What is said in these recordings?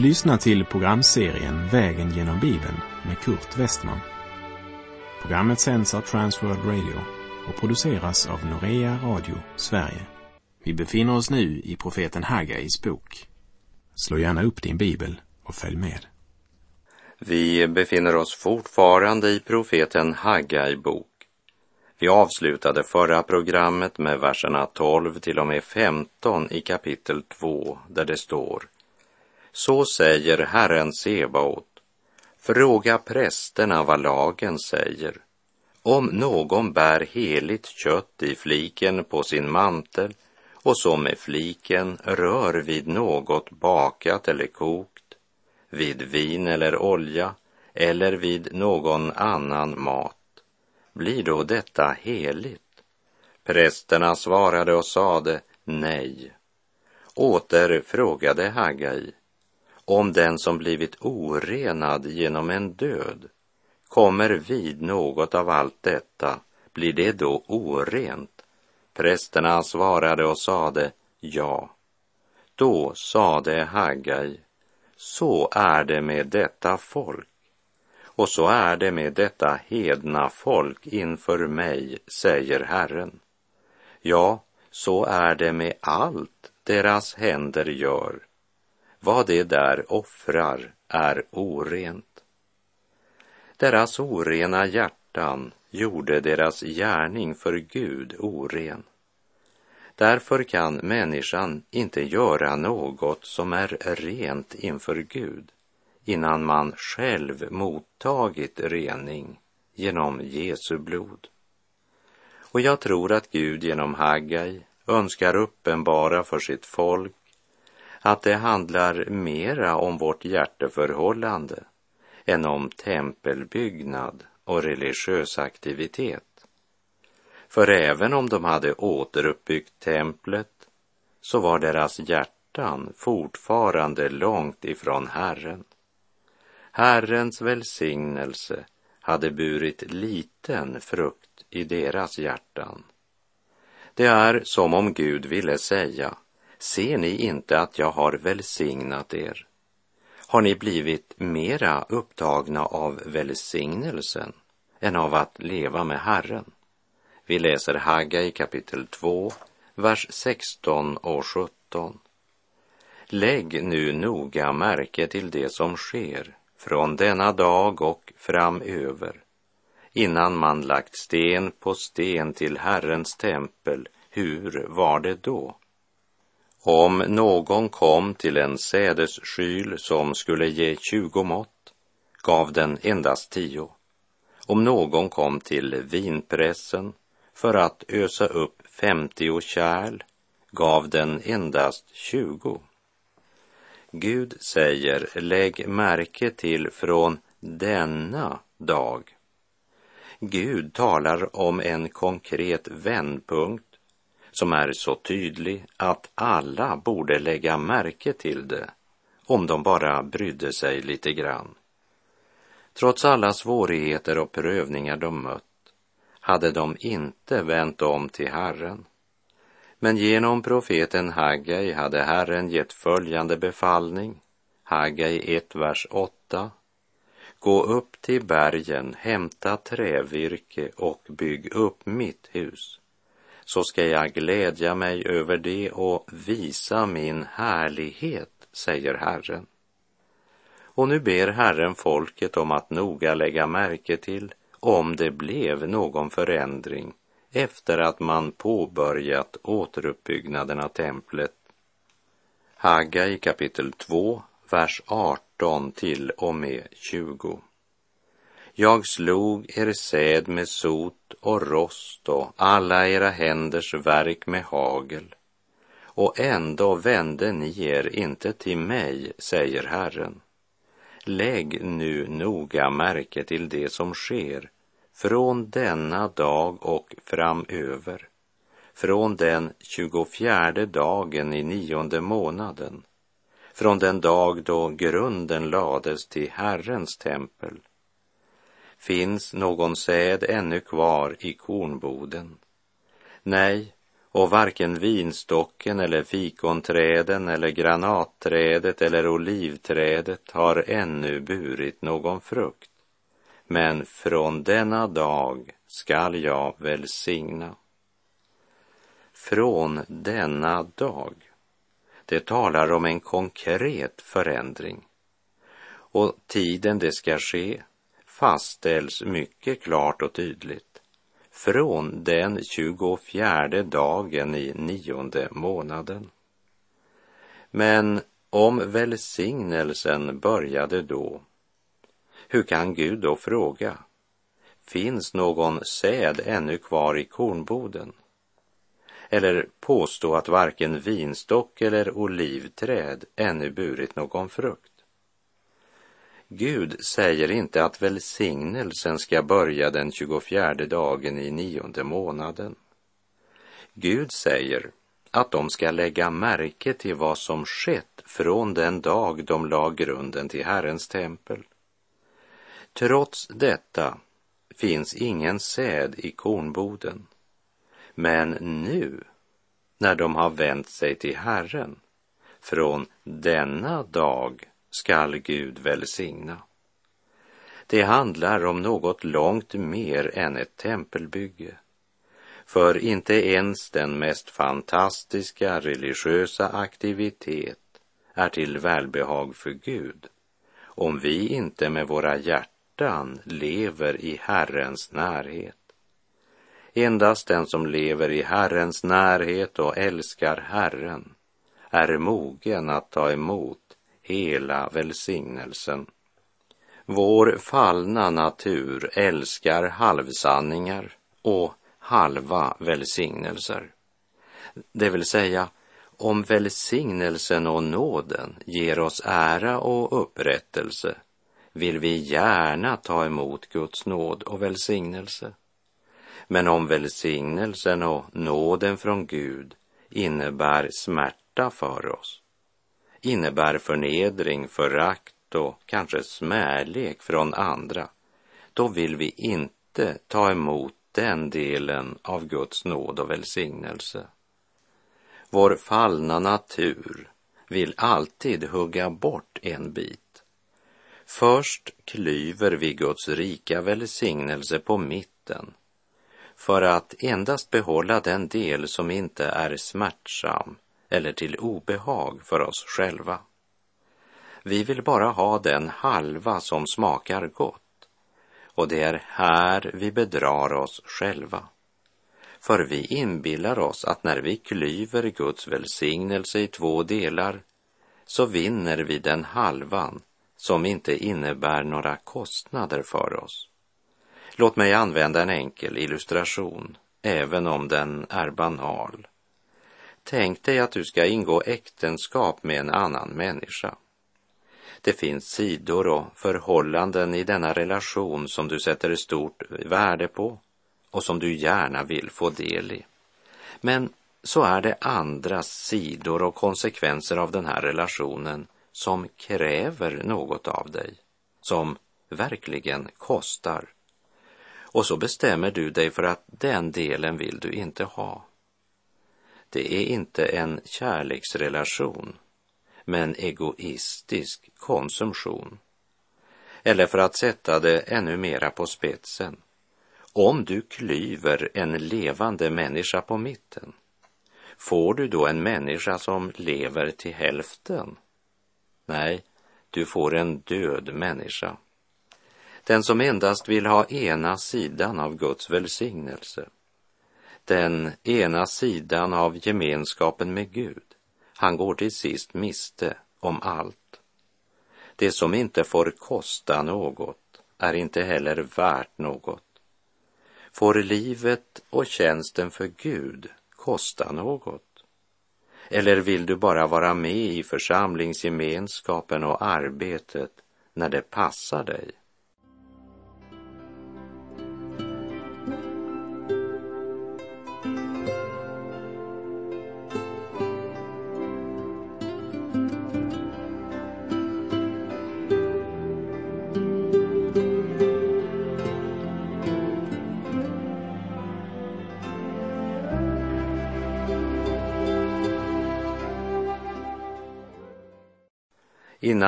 Du lyssnar till programserien Vägen genom Bibeln med Kurt Westman. Programmet sänds av Transworld Radio och produceras av Norea Radio Sverige. Vi befinner oss nu i profeten Hagais bok. Slå gärna upp din bibel och följ med. Vi befinner oss fortfarande i profeten Hagai bok. Vi avslutade förra programmet med verserna 12 till och med 15 i kapitel 2 där det står så säger Herren Sebaot. Fråga prästerna vad lagen säger. Om någon bär heligt kött i fliken på sin mantel och så med fliken rör vid något bakat eller kokt, vid vin eller olja eller vid någon annan mat, blir då detta heligt? Prästerna svarade och sade nej. Åter frågade Hagai om den som blivit orenad genom en död kommer vid något av allt detta, blir det då orent? Prästerna svarade och sade ja. Då sade Hagai, så är det med detta folk och så är det med detta hedna folk inför mig, säger Herren. Ja, så är det med allt deras händer gör. Vad det där offrar är orent. Deras orena hjärtan gjorde deras gärning för Gud oren. Därför kan människan inte göra något som är rent inför Gud innan man själv mottagit rening genom Jesu blod. Och jag tror att Gud genom Haggai önskar uppenbara för sitt folk att det handlar mera om vårt hjärteförhållande än om tempelbyggnad och religiös aktivitet. För även om de hade återuppbyggt templet så var deras hjärtan fortfarande långt ifrån Herren. Herrens välsignelse hade burit liten frukt i deras hjärtan. Det är som om Gud ville säga, ser ni inte att jag har välsignat er? Har ni blivit mera upptagna av välsignelsen än av att leva med Herren? Vi läser Hagga i kapitel 2, vers 16 och 17. Lägg nu noga märke till det som sker från denna dag och framöver, innan man lagt sten på sten till Herrens tempel, hur var det då? Om någon kom till en sädesskyl som skulle ge tjugo mått, gav den endast tio. Om någon kom till vinpressen för att ösa upp femtio kärl, gav den endast tjugo. Gud säger, lägg märke till från denna dag. Gud talar om en konkret vändpunkt som är så tydlig att alla borde lägga märke till det om de bara brydde sig lite grann. Trots alla svårigheter och prövningar de mött hade de inte vänt om till Herren. Men genom profeten Haggai hade Herren gett följande befallning. Haggai 1, vers 8. Gå upp till bergen, hämta trävirke och bygg upp mitt hus. Så ska jag glädja mig över det och visa min härlighet, säger Herren. Och nu ber Herren folket om att noga lägga märke till om det blev någon förändring efter att man påbörjat återuppbyggnaden av templet. Hagga i kapitel 2, vers 18 till och med 20. Jag slog er säd med sot och rost och alla era händers verk med hagel. Och ändå vände ni er inte till mig, säger Herren. Lägg nu noga märke till det som sker från denna dag och framöver, från den tjugofjärde dagen i nionde månaden, från den dag då grunden lades till Herrens tempel. Finns någon säd ännu kvar i kornboden? Nej, och varken vinstocken eller fikonträden eller granatträdet eller olivträdet har ännu burit någon frukt. Men från denna dag skall jag välsigna. Från denna dag. Det talar om en konkret förändring. Och tiden det ska ske fastställs mycket klart och tydligt från den tjugofjärde dagen i nionde månaden. Men om välsignelsen började då, hur kan Gud då fråga? Finns någon säd ännu kvar i kornboden? Eller påstå att varken vinstock eller olivträd ännu burit någon frukt? Gud säger inte att välsignelsen ska börja den 24 dagen i nionde månaden. Gud säger att de ska lägga märke till vad som skett från den dag de la grunden till Herrens tempel. Trots detta finns ingen säd i kornboden. Men nu, när de har vänt sig till Herren, från denna dag skall Gud välsigna. Det handlar om något långt mer än ett tempelbygge. För inte ens den mest fantastiska religiösa aktivitet är till välbehag för Gud om vi inte med våra hjärtan lever i Herrens närhet. Endast den som lever i Herrens närhet och älskar Herren är mogen att ta emot hela välsignelsen. Vår fallna natur älskar halvsanningar och halva välsignelser. Det vill säga, om välsignelsen och nåden ger oss ära och upprättelse vill vi gärna ta emot Guds nåd och välsignelse. Men om välsignelsen och nåden från Gud innebär smärta för oss innebär förnedring, förakt och kanske smärlek från andra, då vill vi inte ta emot den delen av Guds nåd och välsignelse. Vår fallna natur vill alltid hugga bort en bit. Först klyver vi Guds rika välsignelse på mitten för att endast behålla den del som inte är smärtsam eller till obehag för oss själva. Vi vill bara ha den halva som smakar gott och det är här vi bedrar oss själva. För vi inbillar oss att när vi klyver Guds välsignelse i två delar så vinner vi den halvan som inte innebär några kostnader för oss. Låt mig använda en enkel illustration, även om den är banal. Tänk dig att du ska ingå äktenskap med en annan människa. Det finns sidor och förhållanden i denna relation som du sätter stort värde på och som du gärna vill få del i. Men så är det andra sidor och konsekvenser av den här relationen som kräver något av dig, som verkligen kostar. Och så bestämmer du dig för att den delen vill du inte ha. Det är inte en kärleksrelation, men egoistisk konsumtion. Eller för att sätta det ännu mera på spetsen. Om du klyver en levande människa på mitten, får du då en människa som lever till hälften? Nej, du får en död människa. Den som endast vill ha ena sidan av Guds välsignelse den ena sidan av gemenskapen med Gud. Han går till sist miste om allt. Det som inte får kosta något är inte heller värt något. Får livet och tjänsten för Gud kosta något? Eller vill du bara vara med i församlingsgemenskapen och arbetet när det passar dig?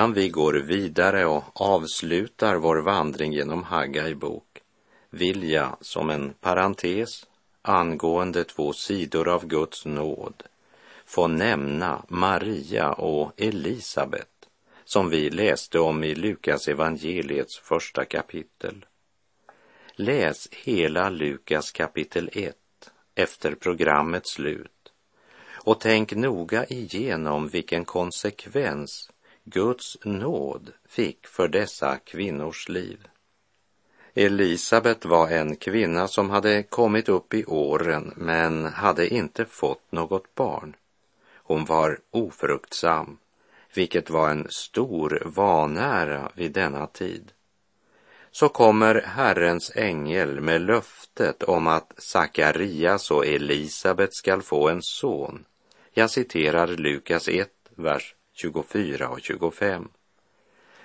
Innan vi går vidare och avslutar vår vandring genom Haggai bok vill jag som en parentes angående två sidor av Guds nåd få nämna Maria och Elisabet som vi läste om i Lukas evangeliets första kapitel. Läs hela Lukas kapitel 1 efter programmets slut och tänk noga igenom vilken konsekvens Guds nåd fick för dessa kvinnors liv. Elisabet var en kvinna som hade kommit upp i åren men hade inte fått något barn. Hon var ofruktsam, vilket var en stor vanära vid denna tid. Så kommer Herrens ängel med löftet om att Sakarias och Elisabet skall få en son. Jag citerar Lukas 1, vers 24 och 25.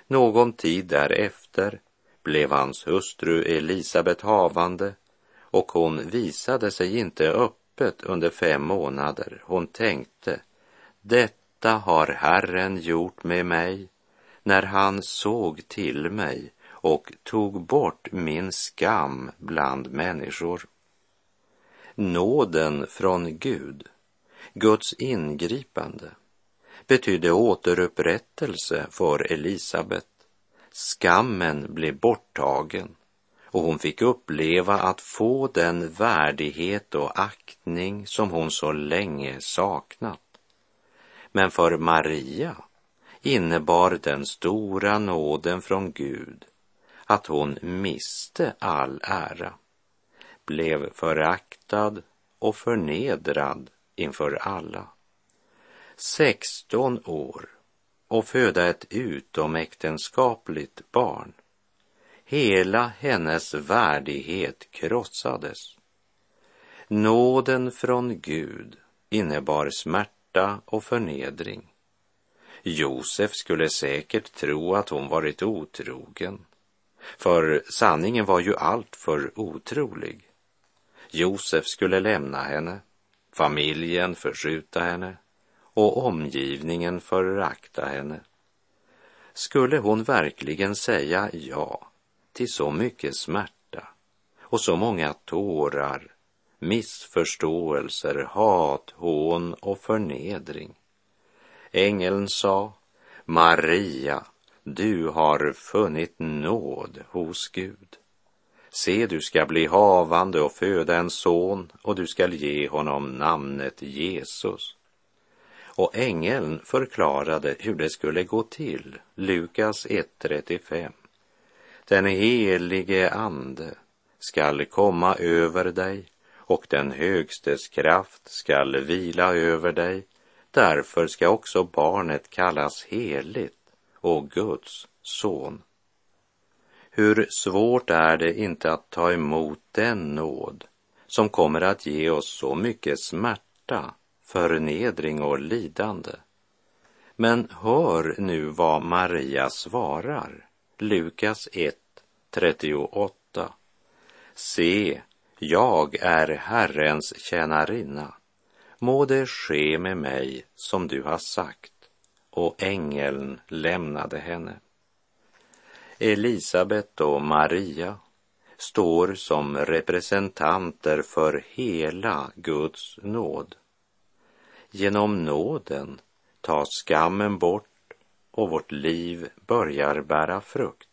Någon tid därefter blev hans hustru Elisabet havande och hon visade sig inte öppet under fem månader. Hon tänkte, detta har Herren gjort med mig när han såg till mig och tog bort min skam bland människor. Nåden från Gud, Guds ingripande, betydde återupprättelse för Elisabet. Skammen blev borttagen och hon fick uppleva att få den värdighet och aktning som hon så länge saknat. Men för Maria innebar den stora nåden från Gud att hon miste all ära, blev föraktad och förnedrad inför alla. 16 år och föda ett utomäktenskapligt barn. Hela hennes värdighet krossades. Nåden från Gud innebar smärta och förnedring. Josef skulle säkert tro att hon varit otrogen, för sanningen var ju alltför otrolig. Josef skulle lämna henne, familjen förskjuta henne och omgivningen förakta henne. Skulle hon verkligen säga ja till så mycket smärta och så många tårar, missförståelser, hat, hån och förnedring? Ängeln sa, Maria, du har funnit nåd hos Gud. Se, du ska bli havande och föda en son och du skall ge honom namnet Jesus. Och ängeln förklarade hur det skulle gå till, Lukas 1.35. Den helige ande skall komma över dig och den högstes kraft skall vila över dig. Därför ska också barnet kallas heligt och Guds son. Hur svårt är det inte att ta emot den nåd som kommer att ge oss så mycket smärta, förnedring och lidande. Men hör nu vad Maria svarar. Lukas 1, 38. Se, jag är Herrens tjänarinna. Må det ske med mig som du har sagt. Och ängeln lämnade henne. Elisabet och Maria står som representanter för hela Guds nåd. Genom nåden tas skammen bort och vårt liv börjar bära frukt.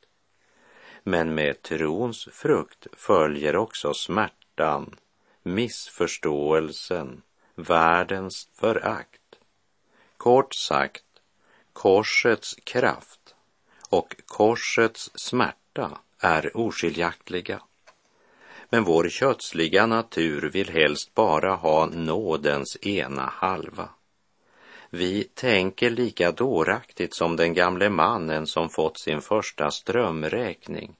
Men med trons frukt följer också smärtan, missförståelsen, världens förakt. Kort sagt, korsets kraft och korsets smärta är oskiljaktiga. Men vår kötsliga natur vill helst bara ha nådens ena halva. Vi tänker lika dåraktigt som den gamle mannen som fått sin första strömräkning.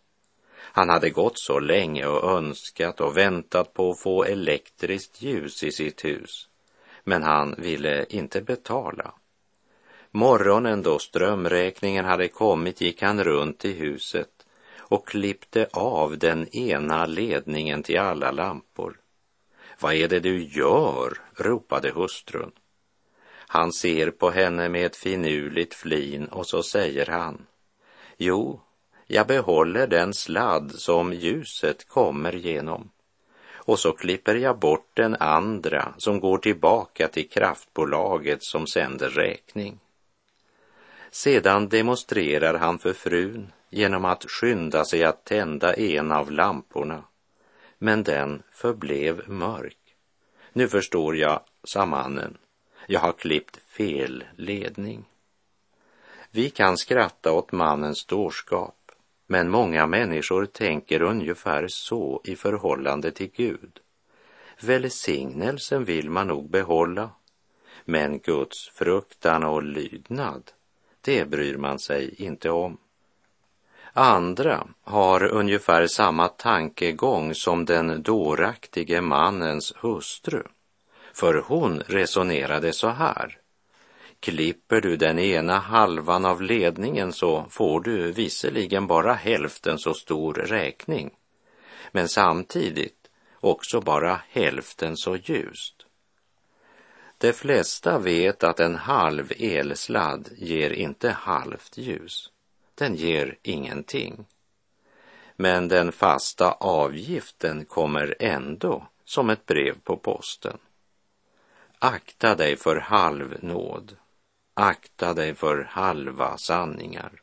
Han hade gått så länge och önskat och väntat på att få elektriskt ljus i sitt hus, men han ville inte betala. Morgonen då strömräkningen hade kommit gick han runt i huset och klippte av den ena ledningen till alla lampor. Vad är det du gör? ropade hustrun. Han ser på henne med ett finurligt flin och så säger han, jo, jag behåller den sladd som ljuset kommer genom och så klipper jag bort den andra som går tillbaka till kraftbolaget som sänder räkning. Sedan demonstrerar han för frun genom att skynda sig att tända en av lamporna, men den förblev mörk. Nu förstår jag, sa mannen, jag har klippt fel ledning. Vi kan skratta åt mannens dårskap, men många människor tänker ungefär så i förhållande till Gud. Välsignelsen vill man nog behålla, men Guds fruktan och lydnad, det bryr man sig inte om. Andra har ungefär samma tankegång som den dåraktige mannens hustru. För hon resonerade så här. Klipper du den ena halvan av ledningen så får du visserligen bara hälften så stor räkning, men samtidigt också bara hälften så ljust. De flesta vet att en halv elsladd ger inte halvt ljus. Den ger ingenting. Men den fasta avgiften kommer ändå som ett brev på posten. Akta dig för halvnåd. Akta dig för halva sanningar.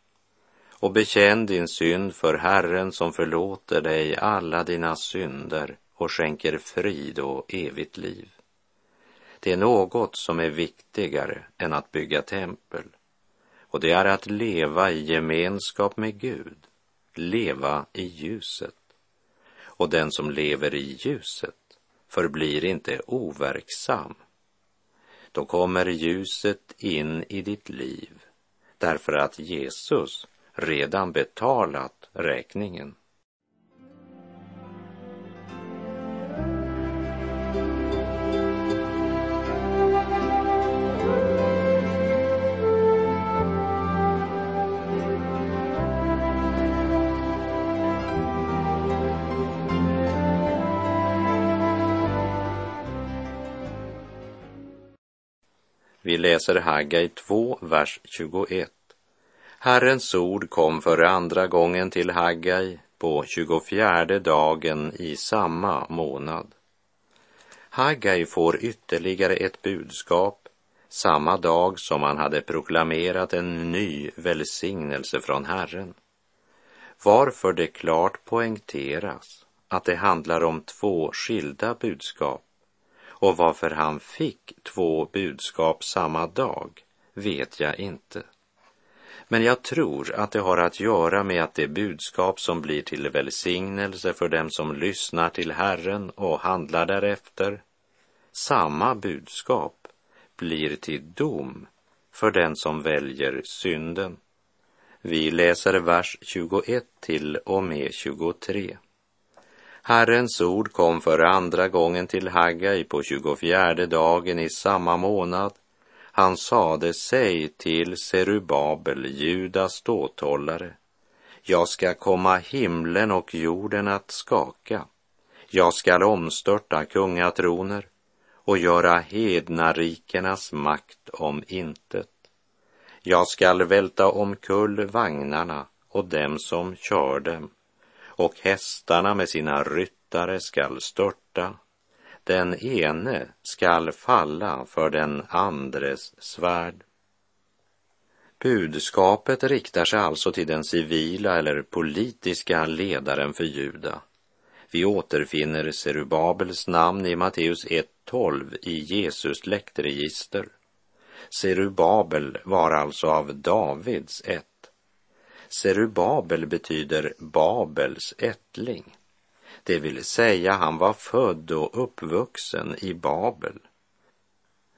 Och bekänn din synd för Herren som förlåter dig alla dina synder och skänker frid och evigt liv. Det är något som är viktigare än att bygga tempel och det är att leva i gemenskap med Gud, leva i ljuset. Och den som lever i ljuset förblir inte overksam. Då kommer ljuset in i ditt liv därför att Jesus redan betalat räkningen. Läser Haggai 2, vers 21. Herrens ord kom för andra gången till Haggai på 24 dagen i samma månad. Haggai får ytterligare ett budskap samma dag som han hade proklamerat en ny välsignelse från Herren. Varför det klart poängteras att det handlar om två skilda budskap och varför han fick två budskap samma dag vet jag inte. Men jag tror att det har att göra med att det budskap som blir till välsignelse för dem som lyssnar till Herren och handlar därefter, samma budskap blir till dom för den som väljer synden. Vi läser vers 21 till och med 23. Herrens ord kom för andra gången till Haggai på tjugofjärde dagen i samma månad. Han sade, sig till Serubabel, Judas ståthållare, jag ska komma himlen och jorden att skaka. Jag skall omstörta kungatroner och göra hednarikernas makt om intet. Jag skall välta omkull vagnarna och dem som kör dem och hästarna med sina ryttare skall störta. Den ene skall falla för den andres svärd. Budskapet riktar sig alltså till den civila eller politiska ledaren för Juda. Vi återfinner Serubabels namn i Matteus 1.12 i Jesus släktregister. Serubabel var alltså av Davids ett Serubabel betyder Babels ättling. Det vill säga han var född och uppvuxen i Babel.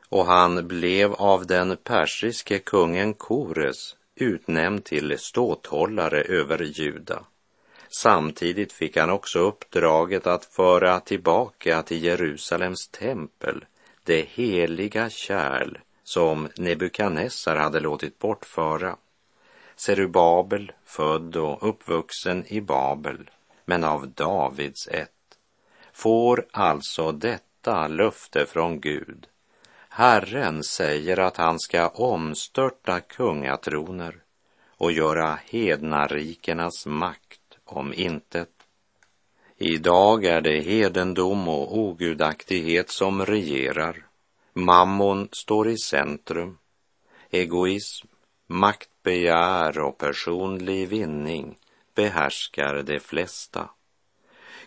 Och han blev av den persiske kungen Kores utnämnd till ståthållare över Juda. Samtidigt fick han också uppdraget att föra tillbaka till Jerusalems tempel det heliga kärl som Nebukadnessar hade låtit bortföra. Serubabel, född och uppvuxen i Babel, men av Davids ett, får alltså detta löfte från Gud. Herren säger att han ska omstörta kungatroner och göra hednarikernas makt om intet. Idag är det hedendom och ogudaktighet som regerar. Mammon står i centrum. Egoism, makt begär och personlig vinning behärskar de flesta.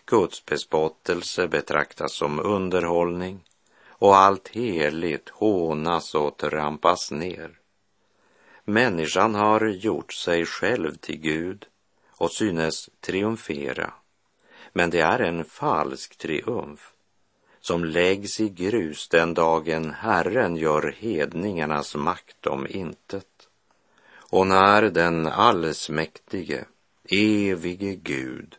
Guds bespottelse betraktas som underhållning och allt heligt hånas och trampas ner. Människan har gjort sig själv till Gud och synes triumfera. Men det är en falsk triumf som läggs i grus den dagen Herren gör hedningarnas makt om intet. Och när den allsmäktige, evige Gud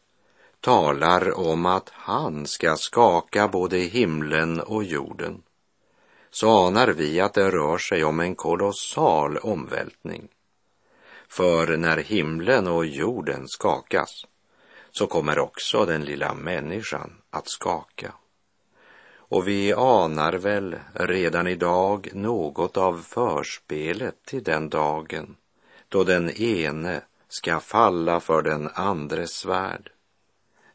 talar om att han ska skaka både himlen och jorden så anar vi att det rör sig om en kolossal omvältning. För när himlen och jorden skakas så kommer också den lilla människan att skaka. Och vi anar väl redan idag något av förspelet till den dagen då den ene ska falla för den andres svärd.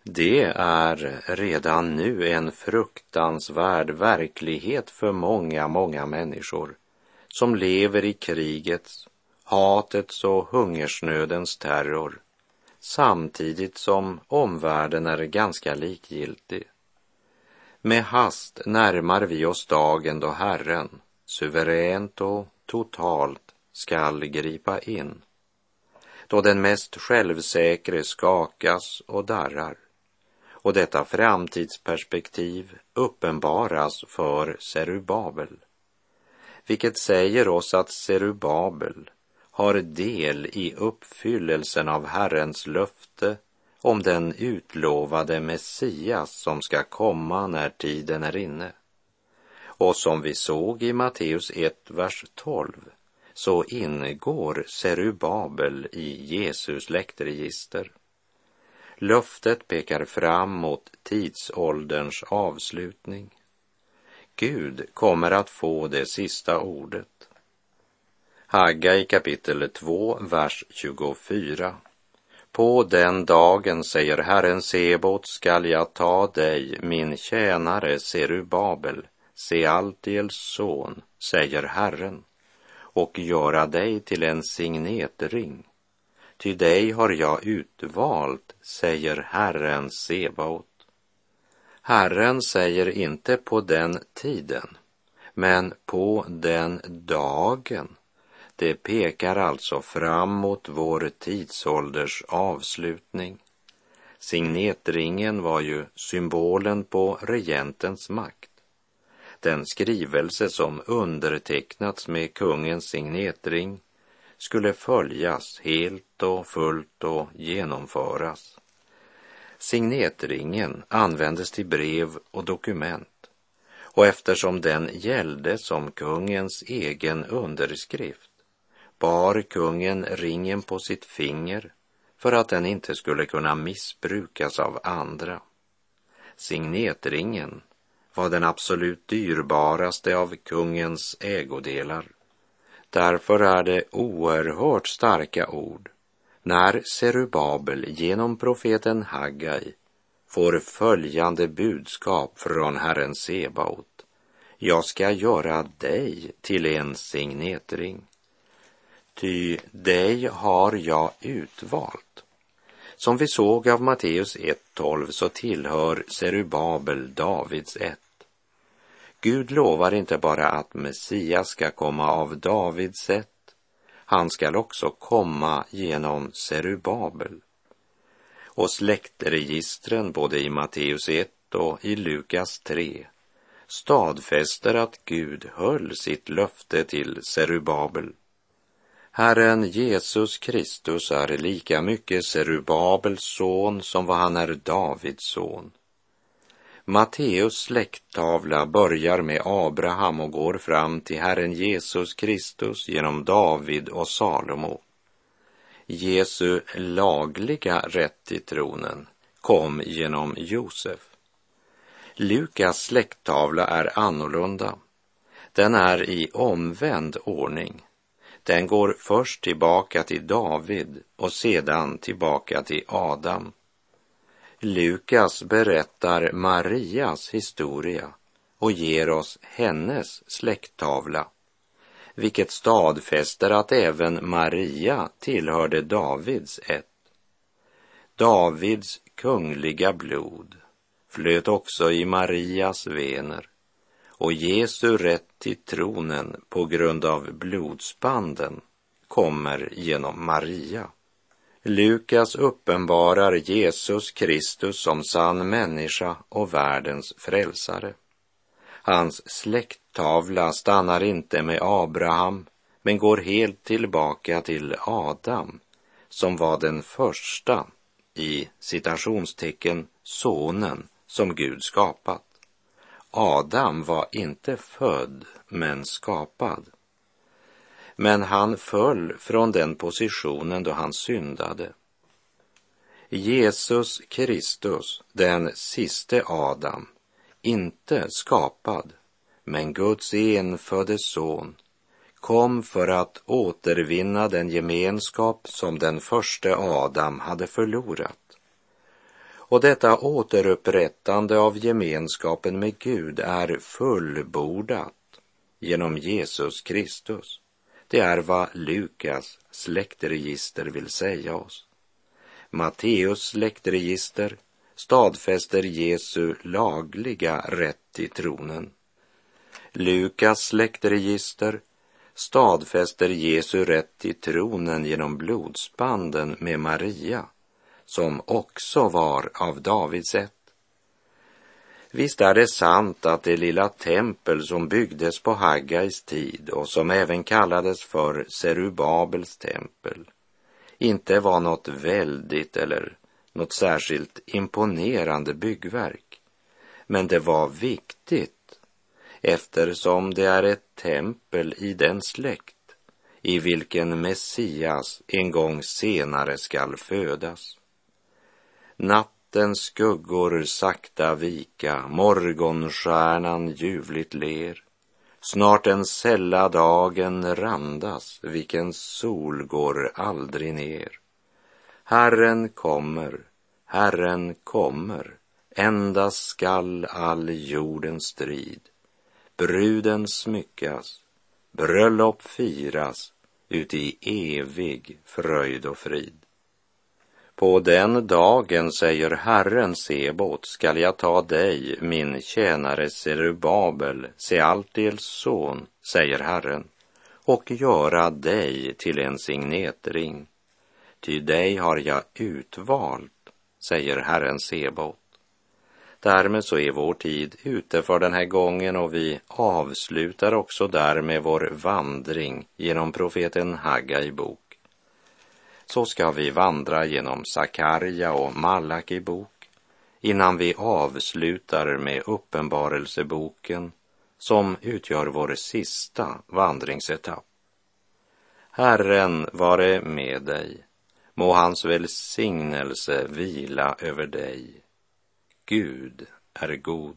Det är redan nu en fruktansvärd verklighet för många, många människor som lever i krigets, hatets och hungersnödens terror samtidigt som omvärlden är ganska likgiltig. Med hast närmar vi oss dagen då Herren suveränt och totalt skall gripa in. Då den mest självsäkre skakas och darrar och detta framtidsperspektiv uppenbaras för Serubabel, vilket säger oss att Serubabel har del i uppfyllelsen av Herrens löfte om den utlovade Messias som ska komma när tiden är inne. Och som vi såg i Matteus 1, vers 12, så ingår Serubabel i Jesus släktregister. Löftet pekar fram mot tidsålderns avslutning. Gud kommer att få det sista ordet. Haggai kapitel 2, vers 24. På den dagen, säger Herren Sebot, skall jag ta dig, min tjänare Serubabel, Sealtiels son, säger Herren, och göra dig till en signetring Ty dig har jag utvalt, säger Herren Sebaot. Herren säger inte på den tiden, men på den dagen. Det pekar alltså fram mot vår tidsålders avslutning. Signetringen var ju symbolen på regentens makt. Den skrivelse som undertecknats med kungens signetring skulle följas helt och fullt och genomföras. Signetringen användes till brev och dokument och eftersom den gällde som kungens egen underskrift bar kungen ringen på sitt finger för att den inte skulle kunna missbrukas av andra. Signetringen var den absolut dyrbaraste av kungens ägodelar Därför är det oerhört starka ord när Serubabel genom profeten Haggai får följande budskap från Herren Sebaot. Jag ska göra dig till en signetring. Ty dig har jag utvalt. Som vi såg av Matteus 1.12 så tillhör Serubabel Davids ett. Gud lovar inte bara att Messias ska komma av Davids sätt, han skall också komma genom Serubabel. Och släktregistren både i Matteus 1 och i Lukas 3 stadfäster att Gud höll sitt löfte till Serubabel. Herren Jesus Kristus är lika mycket Serubabels son som vad han är Davids son. Matteus släkttavla börjar med Abraham och går fram till Herren Jesus Kristus genom David och Salomo. Jesu lagliga rätt till tronen kom genom Josef. Lukas släkttavla är annorlunda. Den är i omvänd ordning. Den går först tillbaka till David och sedan tillbaka till Adam. Lukas berättar Marias historia och ger oss hennes släkttavla, vilket stadfäster att även Maria tillhörde Davids ett. Davids kungliga blod flöt också i Marias vener och Jesu rätt till tronen på grund av blodsbanden kommer genom Maria. Lukas uppenbarar Jesus Kristus som sann människa och världens frälsare. Hans släkttavla stannar inte med Abraham, men går helt tillbaka till Adam, som var den första, i citationstecken, sonen som Gud skapat. Adam var inte född, men skapad. Men han föll från den positionen då han syndade. Jesus Kristus, den siste Adam, inte skapad, men Guds enfödde son, kom för att återvinna den gemenskap som den första Adam hade förlorat. Och detta återupprättande av gemenskapen med Gud är fullbordat genom Jesus Kristus. Det är vad Lukas släktregister vill säga oss. Matteus släktregister stadfäster Jesu lagliga rätt till tronen. Lukas släktregister stadfäster Jesu rätt till tronen genom blodsbanden med Maria, som också var av Davids ett. Visst är det sant att det lilla tempel som byggdes på Haggais tid och som även kallades för Serubabels tempel inte var något väldigt eller något särskilt imponerande byggverk. Men det var viktigt eftersom det är ett tempel i den släkt i vilken Messias en gång senare skall födas. Natt Nattens skuggor sakta vika, morgonstjärnan ljuvligt ler. Snart den sälla dagen randas, vilken sol går aldrig ner. Herren kommer, Herren kommer, endast skall all jordens strid. Bruden smyckas, bröllop firas, uti evig fröjd och frid. På den dagen, säger Herren Sebot, skall jag ta dig, min tjänare Serubabel, Sealtiels son, säger Herren, och göra dig till en signetring. Ty dig har jag utvalt, säger Herren Sebot. Därmed så är vår tid ute för den här gången och vi avslutar också därmed vår vandring genom profeten Haggai bok så ska vi vandra genom Sakarja och Malaki bok innan vi avslutar med Uppenbarelseboken som utgör vår sista vandringsetapp. Herren vare med dig. Må hans välsignelse vila över dig. Gud är god.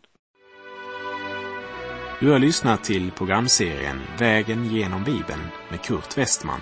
Du har lyssnat till programserien Vägen genom Bibeln med Kurt Westman